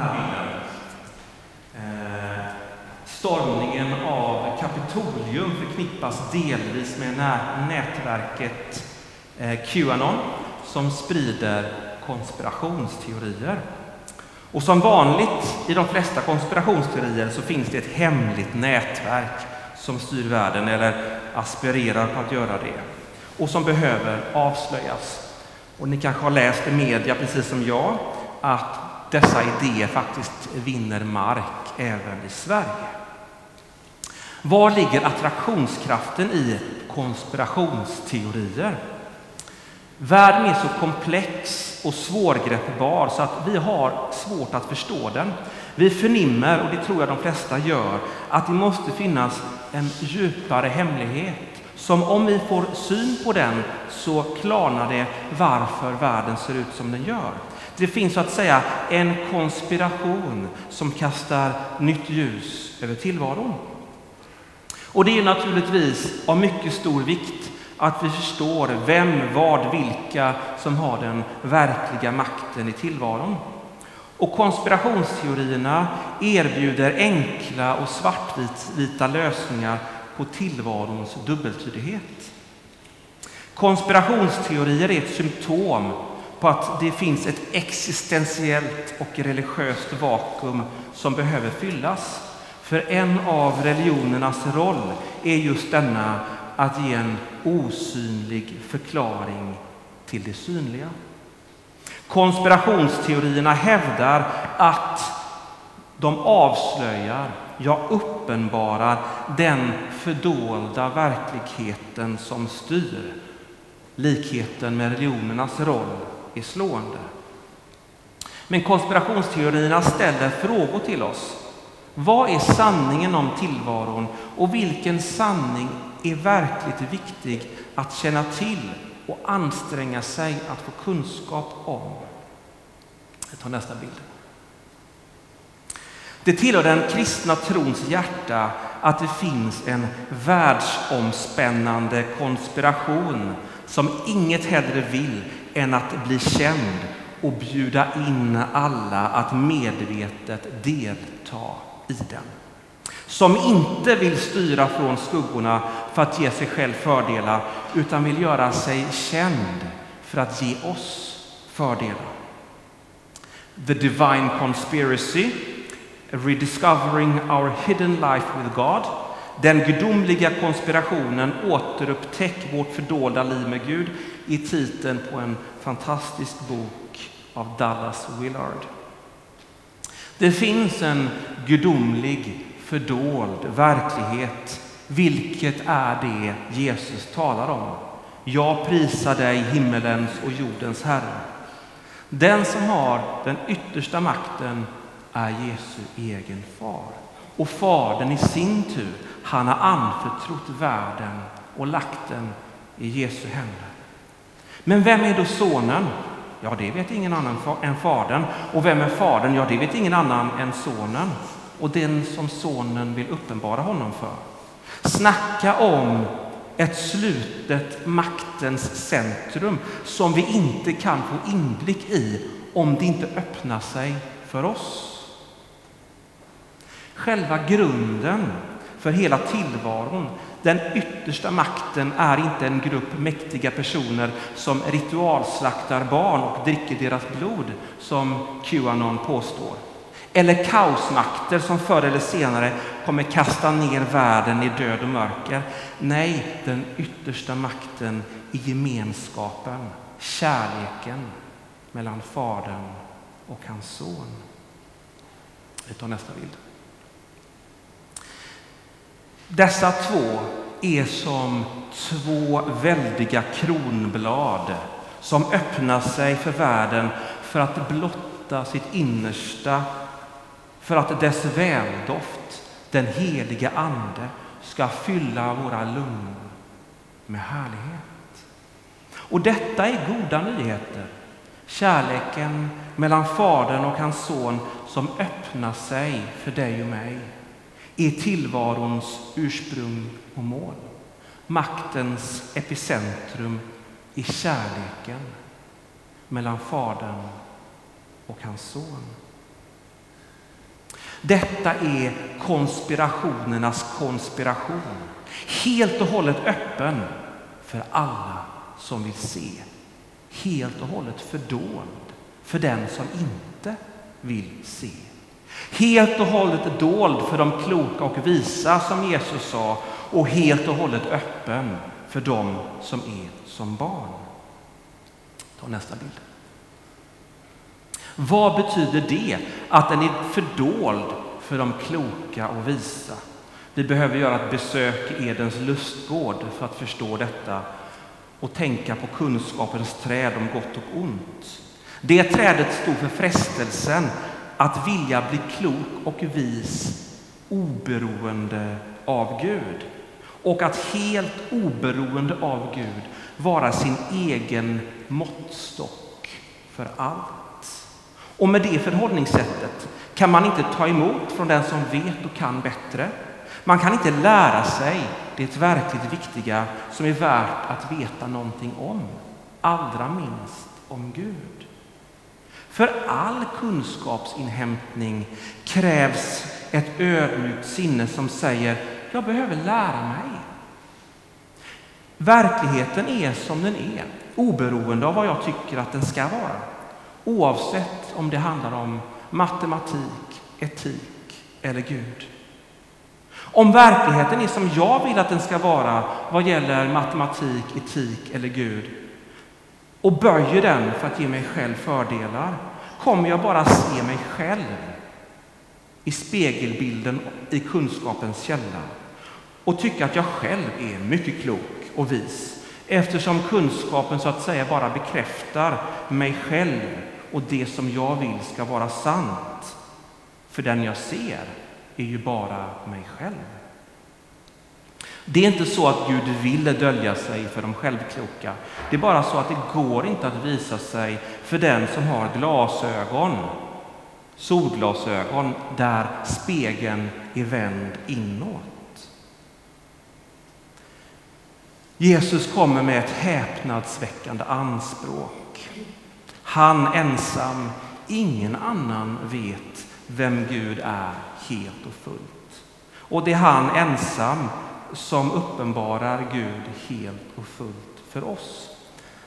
här bilden. Eh, stormningen av Kapitolium förknippas delvis med nätverket eh, Qanon som sprider konspirationsteorier. Och som vanligt i de flesta konspirationsteorier så finns det ett hemligt nätverk som styr världen eller aspirerar på att göra det och som behöver avslöjas. Och ni kanske har läst i media, precis som jag, att dessa idéer faktiskt vinner mark även i Sverige. Var ligger attraktionskraften i konspirationsteorier? Världen är så komplex och svårgreppbar så att vi har svårt att förstå den. Vi förnimmer, och det tror jag de flesta gör, att det måste finnas en djupare hemlighet som om vi får syn på den så klarnar det varför världen ser ut som den gör. Det finns så att säga en konspiration som kastar nytt ljus över tillvaron. Och det är naturligtvis av mycket stor vikt att vi förstår vem, vad, vilka som har den verkliga makten i tillvaron. Och konspirationsteorierna erbjuder enkla och svartvita lösningar på tillvarons dubbeltydighet. Konspirationsteorier är ett symptom på att det finns ett existentiellt och religiöst vakuum som behöver fyllas. För en av religionernas roll är just denna att ge en osynlig förklaring till det synliga. Konspirationsteorierna hävdar att de avslöjar, ja uppenbarar, den fördolda verkligheten som styr. Likheten med religionernas roll är slående. Men konspirationsteorierna ställer frågor till oss. Vad är sanningen om tillvaron och vilken sanning är verkligt viktig att känna till och anstränga sig att få kunskap om? Jag tar nästa bild. Det tillhör den kristna trons hjärta att det finns en världsomspännande konspiration som inget hellre vill än att bli känd och bjuda in alla att medvetet delta i den. Som inte vill styra från skuggorna för att ge sig själv fördelar utan vill göra sig känd för att ge oss fördelar. The Divine Conspiracy, Rediscovering Our Hidden Life with God, den gudomliga konspirationen Återupptäck vårt fördolda liv med Gud i titeln på en fantastisk bok av Dallas Willard. Det finns en gudomlig fördold verklighet. Vilket är det Jesus talar om? Jag prisar dig, himmelens och jordens Herre. Den som har den yttersta makten är Jesu egen far. Och Fadern i sin tur, han har anförtrott världen och lagt den i Jesu händer. Men vem är då Sonen? Ja, det vet ingen annan än Fadern. Och vem är Fadern? Ja, det vet ingen annan än Sonen och den som Sonen vill uppenbara honom för. Snacka om ett slutet maktens centrum som vi inte kan få inblick i om det inte öppnar sig för oss. Själva grunden för hela tillvaron, den yttersta makten, är inte en grupp mäktiga personer som ritualslaktar barn och dricker deras blod, som Qanon påstår. Eller kaosmakter som förr eller senare kommer kasta ner världen i död och mörker. Nej, den yttersta makten i gemenskapen, kärleken mellan Fadern och hans son. Vi tar nästa bild. Dessa två är som två väldiga kronblad som öppnar sig för världen för att blotta sitt innersta för att dess väldoft, den heliga Ande, ska fylla våra lungor med härlighet. Och detta är goda nyheter. Kärleken mellan Fadern och hans son som öppnar sig för dig och mig är tillvarons ursprung och mål. Maktens epicentrum i kärleken mellan Fadern och hans son. Detta är konspirationernas konspiration. Helt och hållet öppen för alla som vill se. Helt och hållet fördold för den som inte vill se. Helt och hållet dold för de kloka och visa, som Jesus sa, och helt och hållet öppen för dem som är som barn. Ta nästa bild. Vad betyder det att den är fördold för de kloka och visa? Vi behöver göra ett besök i Edens lustgård för att förstå detta och tänka på kunskapens träd om gott och ont. Det trädet stod för frestelsen att vilja bli klok och vis oberoende av Gud och att helt oberoende av Gud vara sin egen måttstock för allt. Och med det förhållningssättet kan man inte ta emot från den som vet och kan bättre. Man kan inte lära sig det verkligt viktiga som är värt att veta någonting om, allra minst om Gud. För all kunskapsinhämtning krävs ett ödmjukt sinne som säger jag behöver lära mig. Verkligheten är som den är, oberoende av vad jag tycker att den ska vara. Oavsett om det handlar om matematik, etik eller Gud. Om verkligheten är som jag vill att den ska vara vad gäller matematik, etik eller Gud och böjer den för att ge mig själv fördelar kommer jag bara se mig själv i spegelbilden i kunskapens källa och tycka att jag själv är mycket klok och vis eftersom kunskapen så att säga bara bekräftar mig själv och det som jag vill ska vara sant. För den jag ser är ju bara mig själv. Det är inte så att Gud vill dölja sig för de självkloka. Det är bara så att det går inte att visa sig för den som har glasögon, solglasögon, där spegeln är vänd inåt. Jesus kommer med ett häpnadsväckande anspråk. Han ensam, ingen annan vet vem Gud är helt och fullt. Och det är han ensam som uppenbarar Gud helt och fullt för oss.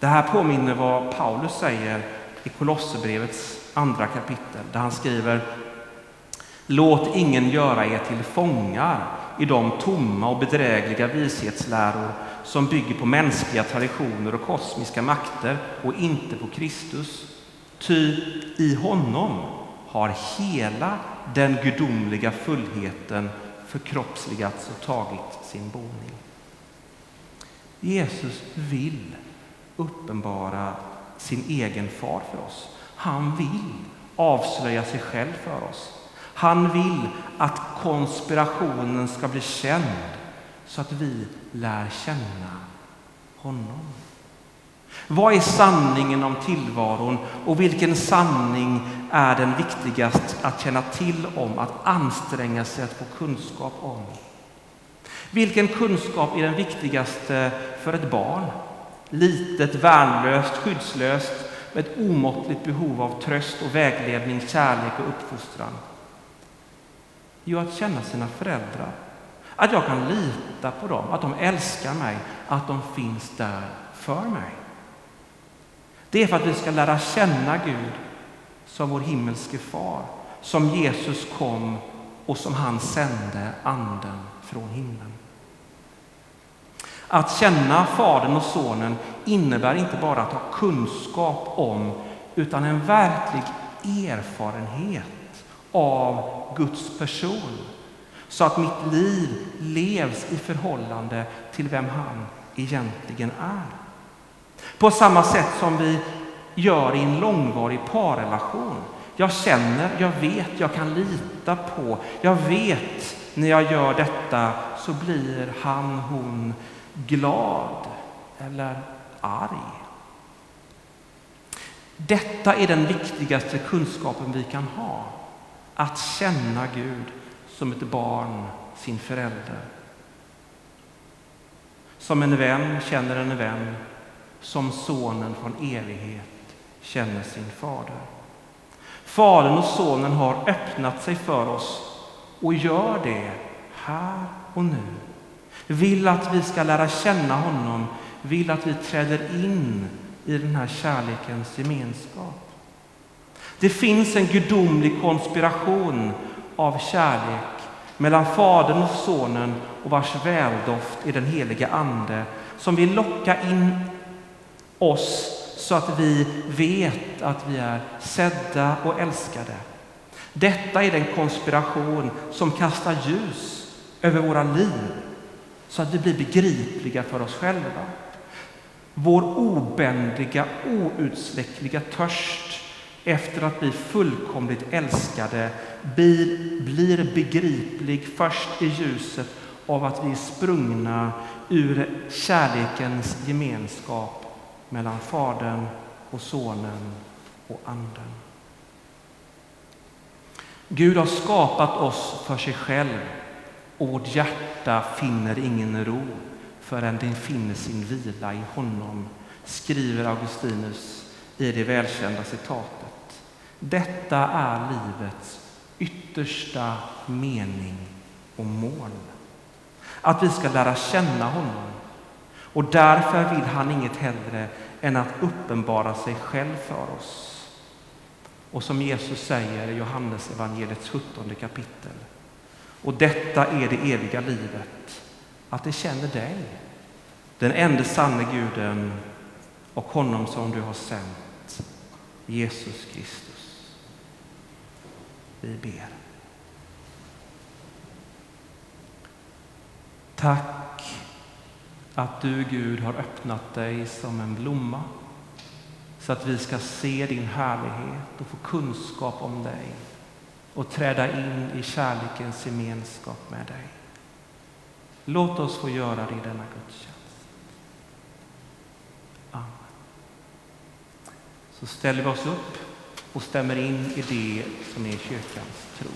Det här påminner vad Paulus säger i Kolosserbrevets andra kapitel där han skriver Låt ingen göra er till fångar i de tomma och bedrägliga vishetsläror som bygger på mänskliga traditioner och kosmiska makter och inte på Kristus. Ty i honom har hela den gudomliga fullheten förkroppsligats och tagit sin boning. Jesus vill uppenbara sin egen far för oss. Han vill avslöja sig själv för oss. Han vill att konspirationen ska bli känd så att vi lär känna honom. Vad är sanningen om tillvaron och vilken sanning är den viktigast att känna till om, att anstränga sig att få kunskap om? Vilken kunskap är den viktigaste för ett barn? Litet, värnlöst, skyddslöst med ett omåttligt behov av tröst och vägledning, kärlek och uppfostran. Jo, att känna sina föräldrar. Att jag kan lita på dem, att de älskar mig, att de finns där för mig. Det är för att vi ska lära känna Gud som vår himmelske far, som Jesus kom och som han sände anden från himlen. Att känna Fadern och Sonen innebär inte bara att ha kunskap om, utan en verklig erfarenhet av Guds person. Så att mitt liv levs i förhållande till vem han egentligen är. På samma sätt som vi gör i en långvarig parrelation. Jag känner, jag vet, jag kan lita på, jag vet när jag gör detta så blir han, hon glad eller arg. Detta är den viktigaste kunskapen vi kan ha. Att känna Gud som ett barn sin förälder. Som en vän känner en vän som sonen från evighet känner sin fader. Fadern och Sonen har öppnat sig för oss och gör det här och nu. Vill att vi ska lära känna honom, vill att vi träder in i den här kärlekens gemenskap. Det finns en gudomlig konspiration av kärlek mellan Fadern och Sonen och vars väldoft är den heliga Ande som vill locka in oss så att vi vet att vi är sedda och älskade. Detta är den konspiration som kastar ljus över våra liv så att vi blir begripliga för oss själva. Vår obändiga, outsläckliga törst efter att bli fullkomligt älskade blir, blir begriplig först i ljuset av att vi är sprungna ur kärlekens gemenskap mellan Fadern och Sonen och Anden. Gud har skapat oss för sig själv och vårt hjärta finner ingen ro förrän det finner sin vila i honom, skriver Augustinus i det välkända citatet. Detta är livets yttersta mening och mål. Att vi ska lära känna honom. Och därför vill han inget hellre än att uppenbara sig själv för oss. Och som Jesus säger i Johannes evangeliets 17 kapitel. Och detta är det eviga livet, att det känner dig, den enda sanne guden och honom som du har sänt, Jesus Kristus. Vi ber. Tack att du, Gud, har öppnat dig som en blomma så att vi ska se din härlighet och få kunskap om dig och träda in i kärlekens gemenskap med dig. Låt oss få göra det i denna gudstjänst. Amen. Så ställer vi oss upp och stämmer in i det som är kyrkans tro.